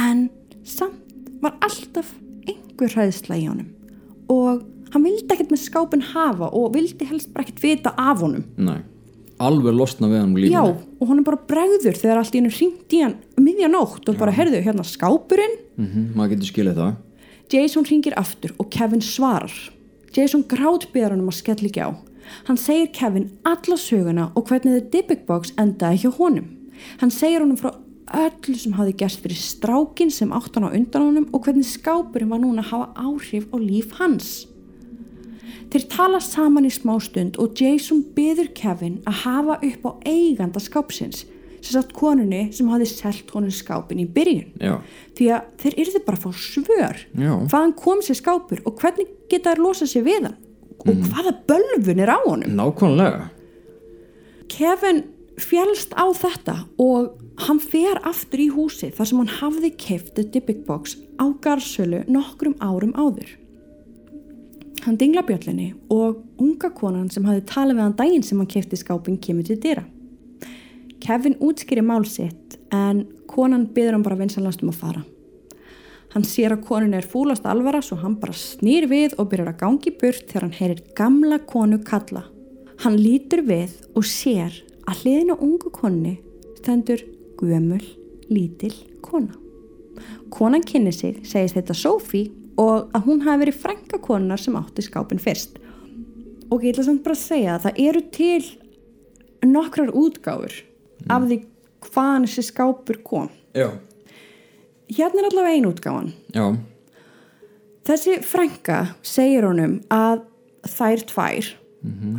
en samt var alltaf einhver hræðsla í honum og hann vildi ekkert með skápin hafa og vildi helst bara ekkert vita af honum. Nei, alveg losna við hann um lífinu Já, og hann er bara bregður þegar allt í hennu ringt í hann um miðja nótt og bara, heyrðu, hérna skápurinn mm Maður getur skilið það Jason ringir aftur og Kevin svarar. Jason grátbyðar hann um að skella ekki á. Hann segir Kevin alla söguna og hvernig The Dybbuk Box endaði hjá honum. Hann segir honum frá öllu sem hafði gerst fyrir strákin sem átt hann á undan honum og hvernig skápurinn var núna að hafa áhrif á líf hans. Þeir tala saman í smá stund og Jason byður Kevin að hafa upp á eiganda skápsins sem sagt konunni sem hafði selt honum skápin í byrjun. Já, því að þeir yrðu bara að fá svör. Já. hvaðan kom sér skápur og hvernig geta þær losa sér við hann? Og hvaða bölvun er á honum? Nákvæmlega. Kevin fjælst á þetta og hann fer aftur í húsi þar sem hann hafði keift The Dybbuk Box á garsölu nokkrum árum áður hann dingla bjöllinni og unga konan sem hafði talað við hann daginn sem hann keifti skápin kemur til dyra Kevin útskýri mál sitt en konan byður hann bara vinsanlast um að fara Hann sér að konun er fúlast alvara svo hann bara snýr við og byrjar að gangi burt þegar hann heyrir gamla konu kalla. Hann lítur við og sér að hliðin á ungu konni stendur gömul, lítil kona. Konan kynni sig, segist þetta Sophie og að hún hafi verið frænka konunar sem átti skápin fyrst. Og ég ætla samt bara að segja að það eru til nokkrar útgáfur af því hvaðan þessi skápur kom. Já, Hérna er allavega ein útgáfan. já, Þessi frænka segir honum að þær tvær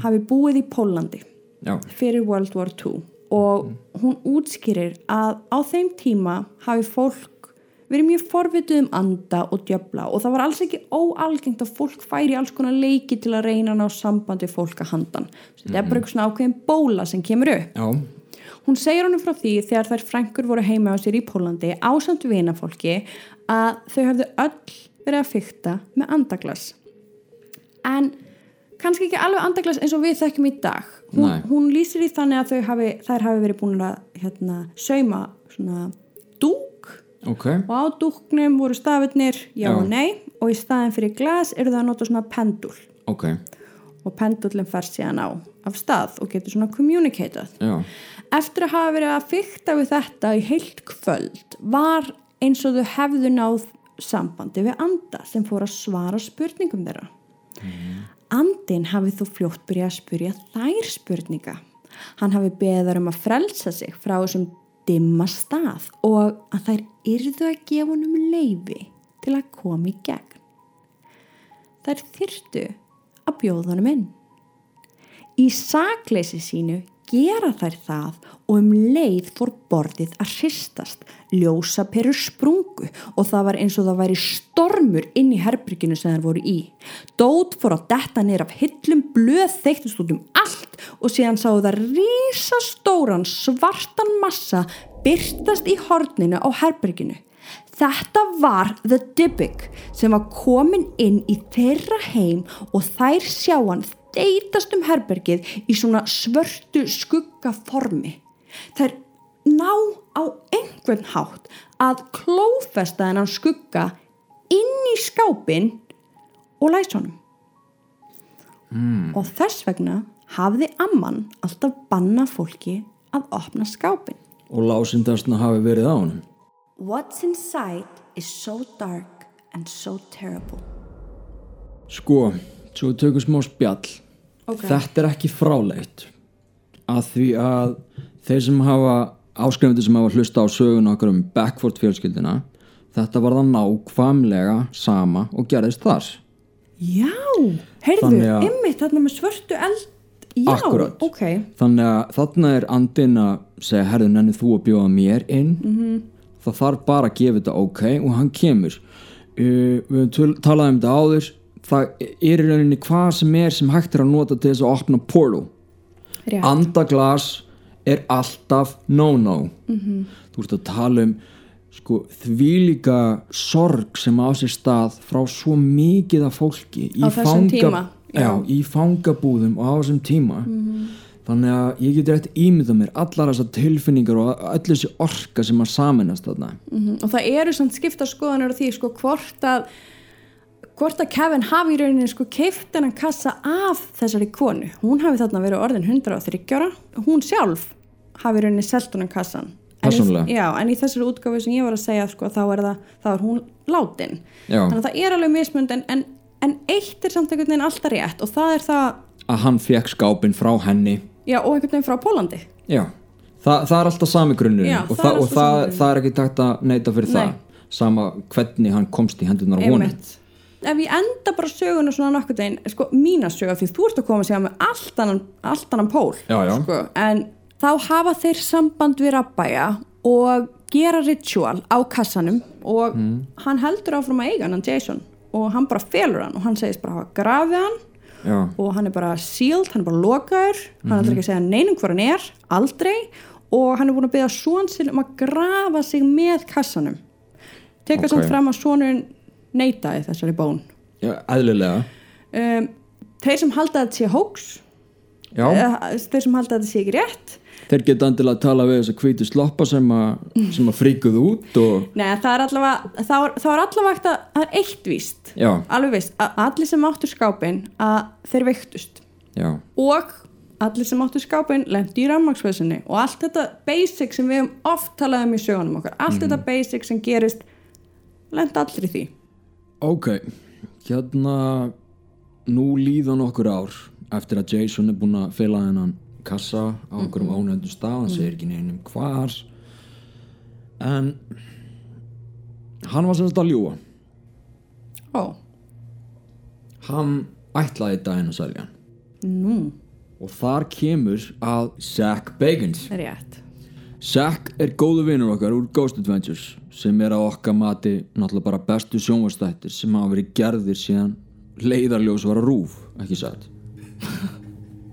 hafi búið í Pólandi já, fyrir World War II og hún útskýrir að á þeim tíma hafi fólk verið mjög forvituð um anda og djöfla og það var alls ekki óalgengt að fólk færi alls konar leiki til að reyna að ná sambandi fólk að handan. Þetta er bara eitthvað svona ákveðin bóla sem kemur upp. já, Hún segir honum frá því þegar þær frængur voru heima á sér í Pólandi ásamt vinafólki að þau hafðu öll verið að fykta með andaglas. En kannski ekki alveg andaglas eins og við þekkjum í dag. Hún, hún lýsir í þannig að hafi, þær hafi verið búin að hérna, sauma svona dúk ok, og á dúknum voru stafirnir já, Já. og nei og í staðin fyrir glas eru það að nota svona pendul ok, og pendullin fer síðan á af stað og getur svona communicatað. já, Eftir að hafa verið að fykta við þetta í heilt kvöld var eins og þau hefðu náð sambandi við anda sem fór að svara spurningum þeirra. Andin hafi þó fljótt byrjað að spyrja þær spurninga. Hann hafi beðið þær um að frelsa sig frá þessum dimma stað og að þær yrðu að gefa honum leifi til að koma í gegn. Þær þyrtu að bjóða honum inn. Í sakleysi sínu gera þær það og um leið fór borðið að hristast, ljósa perur sprungu og það var eins og það væri stormur inn í herbyrginu sem þær voru í. Dót fór að detta neyr af hillum, blöð þeittust út um og síðan sáu það rísastóran svartan massa byrtast í horninu á herbyrginu. Þetta var The Dybbuk sem var komin inn í þeirra heim og þær sjá hann deytast um herbergið í svona svörtu skuggaformi. Þær ná á einhvern hátt að klófesta þennan skugga inn í skápin og læs honum. Mm. Og þess vegna hafði amman alltaf banna fólki að opna skápin. og lásindastna hafi verið á honum What's inside is so dark and so terrible. Sko, svo við tökum smá spjall Ok. Þetta er ekki frálegt að því að þeir sem hafa áskrifundir sem hafa hlusta á sögun okkar um Backford fjölskyldina þetta var það nákvæmlega sama og gerðist þar Já, heyrðu, ymmið þarna með svörtu eld. Já, Akkúrat. ok. þannig að þarna er andin að segja herðu nenni þú að bjóða mér inn -hmm. það þarf bara að gefa þetta ok og hann kemur uh, við höfum töl- talað um þetta áður það er í rauninni hvað sem er sem hægt er að nota til þess að opna portal Rétt. andaglas er alltaf no-no -hmm. þú ert að tala um sko, þvílíka sorg sem á sér stað frá svo mikið af fólki í Á þessum tíma, já, í fangabúðum og á þessum tíma. Mhm. þannig að ég get rétt ímyndað mér allar þessar tilfinningar og öll þessi orka sem að saminast þarna. Mhm, og það eru svona skipta skoðanur á því sko hvort að hvort að Kevin hafi í rauninni sko keift hennan kassa af þessari konu. Hún hafi þarna verið orðin 130 ára. Hún sjálf hafi í rauninni selt hennan kassan En í- já, en í þessari útgáfu sem ég var að segja sko, þá er það, þá er hún látin. Já. þannig að það er alveg mismund en, en, en eitt er samt einhvern veginn alltaf rétt og það er það, að hann fekk skápin frá henni já, og einhvern veginn frá Pólandi já, Þa, það er alltaf sami grunnurinn Já, og, það það, og það, það er ekki takt að neita fyrir Nei. það sama hvernig hann komst í hendunar Einmitt. ef ég enda bara söguna svona nokkuð deginn, sko, mína söga því þú ert að koma að segja með allt annan, allt annan pól Já, já. Sko, en þá hafa þeir samband við Rabbaja og gera ritual á kassanum og Mm. hann heldur áfram að eiga hann, Jason og hann bara felur hann og hann segist bara hafa grafið hann já, og hann er bara sealed, hann er bara lokaður hann ætlar ekki að segja neinum hver hann er aldrei og hann er búin að byggja svon sinn um að grafa sig með kassanum. Teka Ok. samt fram að svonurinn neitaði þessari bón. Já, eðlilega. Um, þeir sem halda að þetta sé hóks já, þeir sem halda að þetta sé ekki rétt þeir geta endilega að tala við þess að hvítu sloppa sem að, sem að fríkuð út og Nei, það er allavega þá er, er allavega eitt víst. Já, alveg víst, að allir sem áttu skápin að þeir veiktust. Já, og allir sem áttu skápin lendi í rammaksveðsynni og allt þetta basic sem við höfum oft talað um í sögunum okkar allt þetta basic sem gerist lendi allir í því. Ok hérna nú líða nokkur ár eftir að Jason er búinn að fela hennan kassa á einhverjum ánændum stað hann segir ekki neinum hvar. En hann var semst að ljúa Ó, hann ætlaði daginn að selja. Nú, og þar kemur að Zack Bagans. Rétt. Zack er góðu vinnur okkar úr Ghost Adventures sem er að okkar mati náttúrulega bara bestu sjónvastættir sem hafa verið gerðir síðan leiðarljós var að rúf, ekki satt [laughs]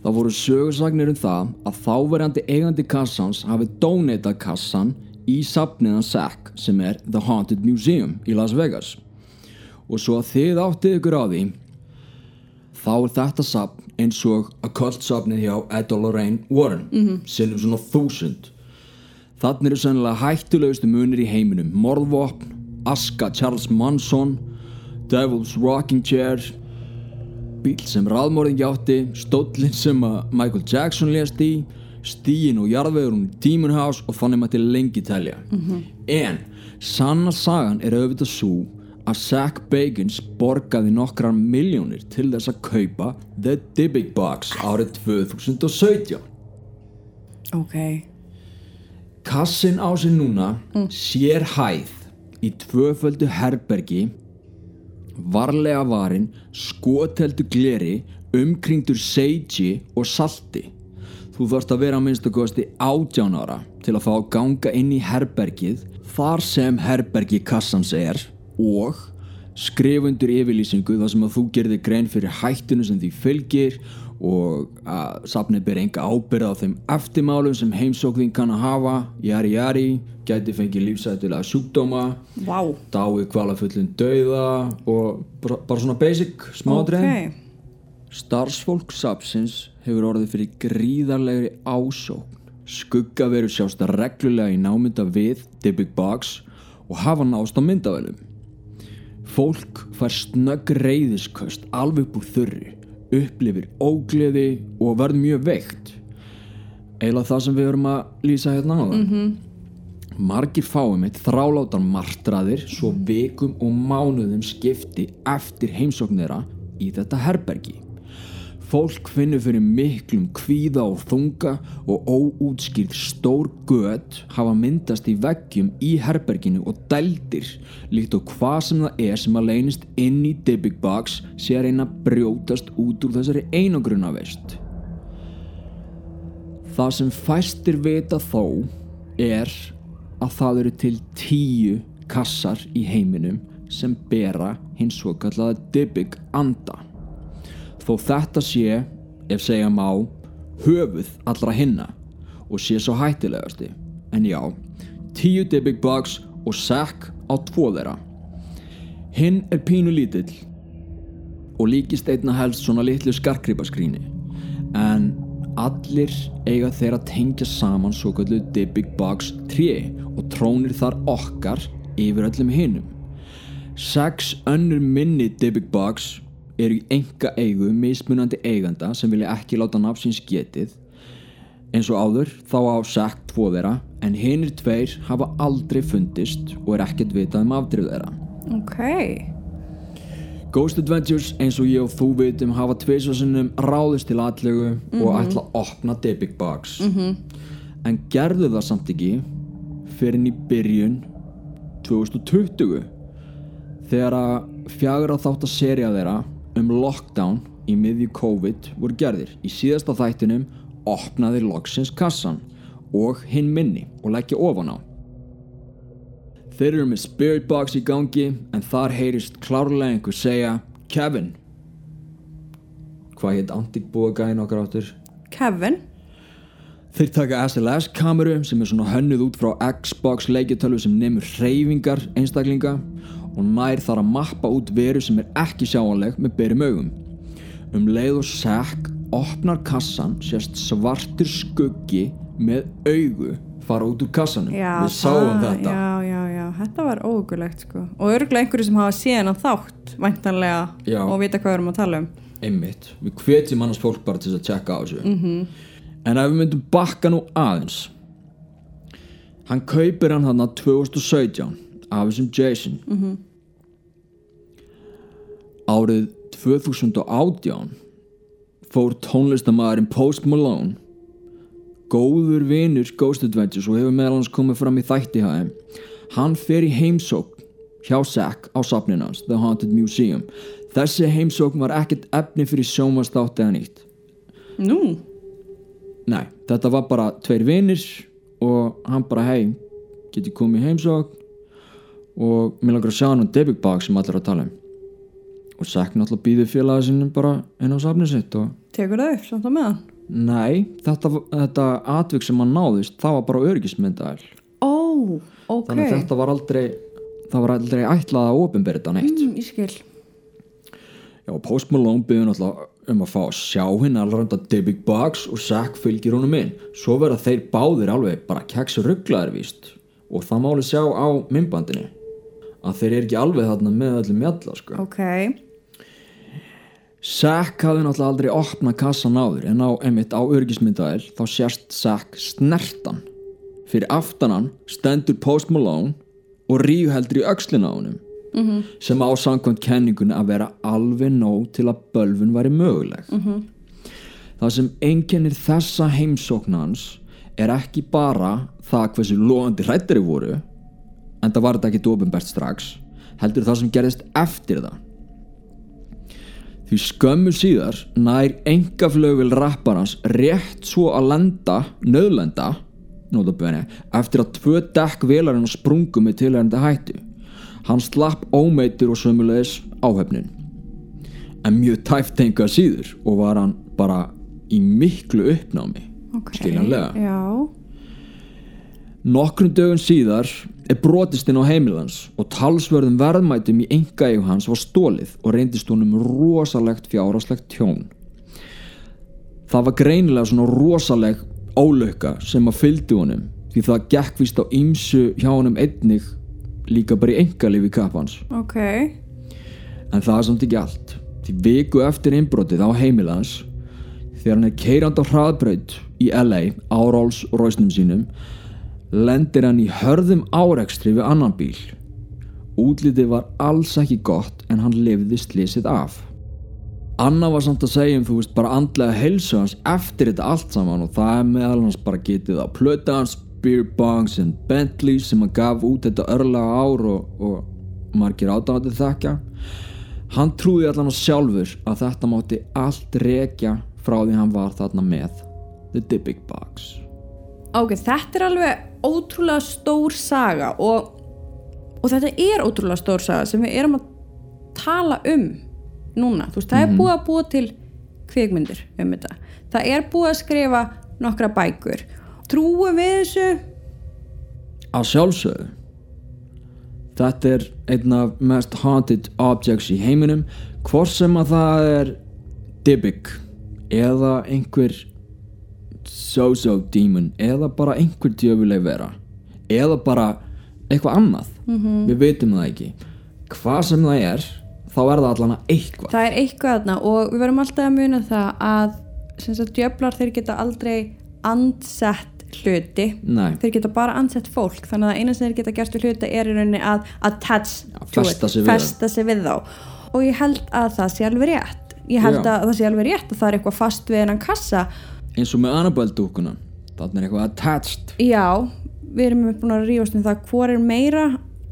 Það voru sögursagnir um það að þáverandi eigandi kassans hafi donatað kassan í safniðan Zack sem er The Haunted Museum í Las Vegas og svo að þið áttið ykkur á því þá er þetta safn eins og að kvöldsafnið hjá Ed Lorraine Warren -hmm. sinnum svona þúsund Þannig eru sennilega hættulegustu munir í heiminum Morðvopn, Aska Charles Manson Devil's Rocking Chair Bíl sem raðmorðingi átti Stóllin sem að Michael Jackson lést í Stíin og jarðvegurinn í Demon House og þannig mætti lengi telja. En sanna sagan er auðvitað svo að Zack Bagans borgaði nokkrar miljónir til þess að kaupa The Dybbuk Box árið 2017 Ok, Kassin á sig núna sér hæð í tvöföldu herbergi varlega varin skoteldu gleri umkringdur seigi og salti. Þú þarfst að vera að minnstu kosti átján ára til að fá að ganga inn í herbergið þar sem herbergi kassans er og skrifundur yfirlýsingu þar sem að þú gerði grein fyrir hættinu sem því fylgir og að safnið ber enga ábyrða á þeim eftirmálum sem heimsókðin kann að hafa. Jari jari, gæti fengið lífsættilega sjúkdóma vá. dáið kvalafullin dauða og bara, bara svona basic smádrein Ok, Starfsfólk Sapsins hefur orðið fyrir gríðarlegri ásókn. Skuggaveru sjást að reglulega í námynda við Dybbuk Box og hafa nást á myndavælum. Fólk fær snögg reyðisköst alveg úr þurru, upplifir ógleði og verður mjög veikt. Eila það sem við verum að lýsa hérna á það. Margir fáum eitt þrálátar martraðir svo vikum og mánuðum skipti eftir heimsókn þeirra í þetta herbergi. Fólk finnur fyrir miklum kvíða og þunga og óútskýrð stór gött hafa myndast í veggjum í herberginu og dældir líkt og hvað sem það er sem að leynist inn í Dybbuk Box sé að reyna að brjótast út úr þessari einogruna veist. Það sem fæstir vita þó er að það eru til tíu kassar í heiminum sem bera hins svo kallaða Dybbuk anda. Þó þetta sé, ef segja má, höfuð allra hinna og sé svo hættilegasti. En já, tíu Dybbuk Box og Zack á tvo þeirra. Hinn er pínu lítill og líkist einna helst svona litlu skarkrýpaskríni en allir eiga þeir að tengja saman svo kallu Big Box 3 og trónir þar okkar yfir öllum hinum sex önnur minni Big Box eru í enga eigu mismunandi eiganda sem vilja ekki láta nafnsins getið. Eins og áður þá á Zack tvo þeirra en hinnir tveir hafa aldrei fundist og er ekkert vitað um afdrif þeirra. Ok. Ghost Adventures eins og ég og þú vitum hafa tvisvarsinnum ráðist til atlegu og ætla að opna The Big Box. -hmm. en gerðu það samt ekki fyrir inn í byrjun 2020 þegar að fjagur að þátt að serja þeirra um lockdown í miðju COVID voru gerðir í síðasta þættinum opnaði loksins kassan og hinn minni og leggja ofan á Þeir eru með Spirit Box í gangi en þar heyrist klárlega einhver segja Kevin Hvað heit antikbúa gæðin okkar áttur? Kevin. Þeir taka SLS kameru sem er svona hönnuð út frá Xbox leikjartölvu sem nemur hreyfingar einstaklinga og nær þar að mappa út veru sem er ekki sjáanleg með berum augum. Um leið og Zack opnar kassan sést svartur skuggi með augu fara út úr kassanum. Já, Við sáum þetta. Já, já, já, þetta var ógulegt sko. Og örgulega einhverju sem hafa síðan á þátt, væntanlega, og vita hvað við erum að tala um. einmitt, við hvetjum annars fólk bara til að tjekka á þessu -hmm. en ef við myndum bakka nú aðeins hann kaupir hann hann 2017 af þessum Jason. -hmm. árið 2018 fór tónlistamæðurinn Post Malone góður vinur Ghost Adventures og hefur meðal hans komið fram í þætti þeim hann fer í heimsókn hjá Zack á safnin hans The Haunted Museum. Þessi heimsókn var ekkert efni fyrir sjómastátt eða nýtt. Nú, nei, þetta var bara tveir vinir og hann bara hei geti komið í heimsókn og mér langar að sjá hann á Debug Box sem allir er að tala um og Zack náttúrulega býði félagið sinnum bara inn á safnið sitt og tekur það upp samt á meðan. nei, þetta, þetta atvik sem hann náðist það var bara örgismyndaðil Ó, ok. þannig að þetta var aldrei það var aldrei ætlað að opinbera þetta neitt Mm, ég skil. Já, Post Malone byrði náttúrulega um að fá að sjá hinn allranda The Big Box og Zack fylgir honum inn svo verða þeir báðir alveg bara keksu rugglaðir víst og það máli sjá á myndbandinu að þeir eru ekki alveg þarna með öllum mjalla sko. Ok. Zack hafði náttúrulega aldrei opnað kassan áður en á emitt á örgismyndaðil þá sérst Zack snertan fyrir aftanan stendur Post Malone og ríuheldur í öxlina á honum -hmm. sem á samkvæmt kenningunni að vera alveg nóg til að bölvun væri möguleg -hmm. það sem einkennir þessa heimsóknans er ekki bara það hversu loðandi hrættari voru en það var þetta ekki ofinbært strax heldur það sem gerðist eftir það Því skömmu síðar nær engaflögul rapparans rétt svo að lenda, nöðlenda, notabene, eftir að tvö dekk velarinn sprungu með tilhærandi hættu. Hann slapp ómeitur og sömulegis áhefnin. En mjög tæft enga síður og var hann bara í miklu uppnámi, Ok. skiljanlega. Já. Nokkrum dögun síðar er brotist inn á heimilans og talsverðum verðmætum í engaegu hans var stólið og reyndist honum rosalegt fjárhaslegt tjón. Það var greinilega svona rosaleg ólauka sem að fylgdi honum því það gekk vist á ýmsu hjá honum einnig líka bara í engalífi kappans. Ok. En það er samt ekki allt. Því viku eftir innbrotið á heimilans þegar hann er keirand á hraðbraut í LA á Rolls Royce-num sínum lendir hann í hörðum árekstri við annan bíl. Útlitið var alls ekki gott en hann lifði slísið af. Anna var samt að segja um þú veist bara andlega heilsu hans eftir þetta allt saman og það er meðal hans bara getið á plöta hans, beer bongs and Bentley sem hann gaf út þetta örlega ár og, og margir ádáðandi þekka. Hann trúði allan á sjálfur að þetta mátti allt rekja frá því hann var þarna með The Dybbuk Box. Ok, þetta er alveg ótrúlega stór saga og, og þetta er ótrúlega stór saga sem við erum að tala um núna. Þú veist, það er búið að búa til kvikmyndir um þetta. Það er búið að skrifa nokkra bækur. Trúum við þessu? Að sjálfsögðu þetta er einn af mest haunted objects í heiminum hvort sem að það er Dybbuk eða einhver so-so demon eða bara einhver djöfuleg vera eða bara eitthvað annað. -hmm. við veitum það ekki. Hvað sem það er þá er það allan að eitthvað. Það er eitthvað þarna og við verðum alltaf að muna það að sem sagt djöflar þeir geta aldrei ansett hluti. Nei. þeir geta bara ansett fólk þannig að eina sem þeir geta gert við hluti er í rauninni að attach to festa it, sig festa sig við þá. Og ég held að það sé alveg rétt. Ég held Já. að það sé alveg rétt að það er eitthvað fast við hennan kassa eins og með Annabelle dúkuna þannig er eitthvað attached. Já, við erum búin að rífast um það hvor er meira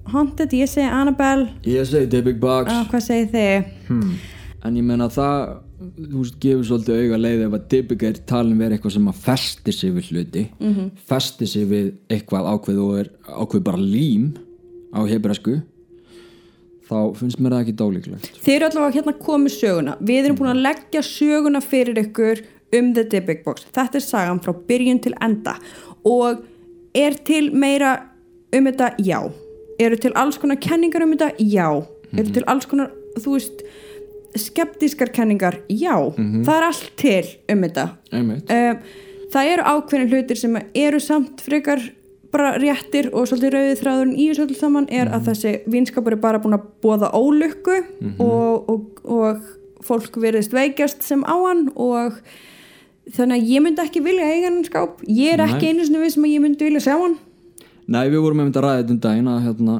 haunted, ég segi Annabelle. Ég segi Dybbuk box. Ah, hvað segir þið? en ég meina það þú veist, gefur svolítið auga leið ef að Dybbuk er talin verið eitthvað sem að festi sig við hluti mm -hmm. festi sig við eitthvað ákveð og er ákveð bara lím á hebræsku þá finnst mér það ekki dálíklegt. Þið eru allavega hérna komið söguna. Við erum búin að leggja söguna fyrir ykkur um The Dybbuk Box. Þetta er sagan frá byrjun til enda og er til meira um þetta? Já. Eru til alls konar kenningar um þetta? Já. Eru til alls konar, þú veist skeptískar kenningar? Já. Það er allt til um þetta. Um, það eru ákveðin hlutir sem eru samt frekar bara réttir og svolítið rauðið þráðurinn í þessu öll saman er að þessi vinskapur er bara búin að bóða ólukku og, og, og fólk verðist veikjast sem á hann og þannig að ég myndi ekki vilja eiga hann skáp. Ég er ekki Nei. einu sinni við sem að ég myndi vilja sjá hann. Nei við vorum einmitt að ræða þetta um daginn að hérna,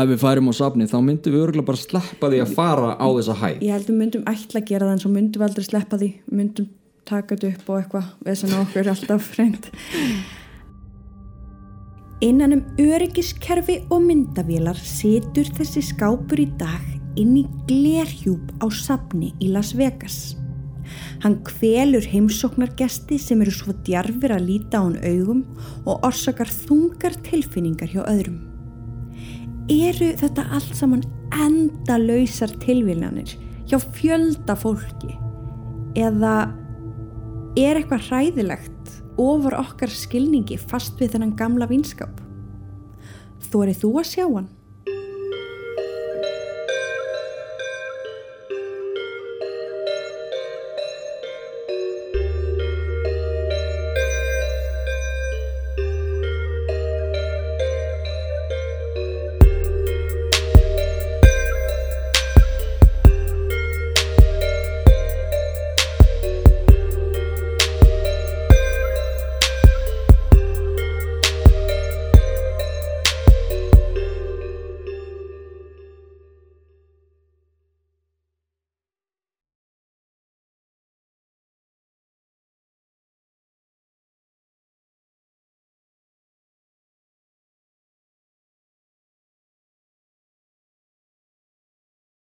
ef við færum á safni þá myndum við örgulega bara sleppa því að fara á þessa hæð. Ég held að við myndum ætla að gera það en svo myndum við aldrei sleppa því. Myndum taka þetta upp og eitthvað við sem okkur er alltaf reynd. Innan um öryggiskerfi og myndavélar situr þessi skápur í dag inn í glerhjúp á safni í Las Vegas. Hann kvelur heimsóknargesti sem eru svo djarfir að líta á hann augum og orsakar þungar tilfinningar hjá öðrum. Eru þetta allt saman endalausar tilviljanir hjá fjölda fólki? Eða er eitthvað hræðilegt ofar okkar skilningi fast við þennan gamla vinskap? Þórið þú að sjá hann?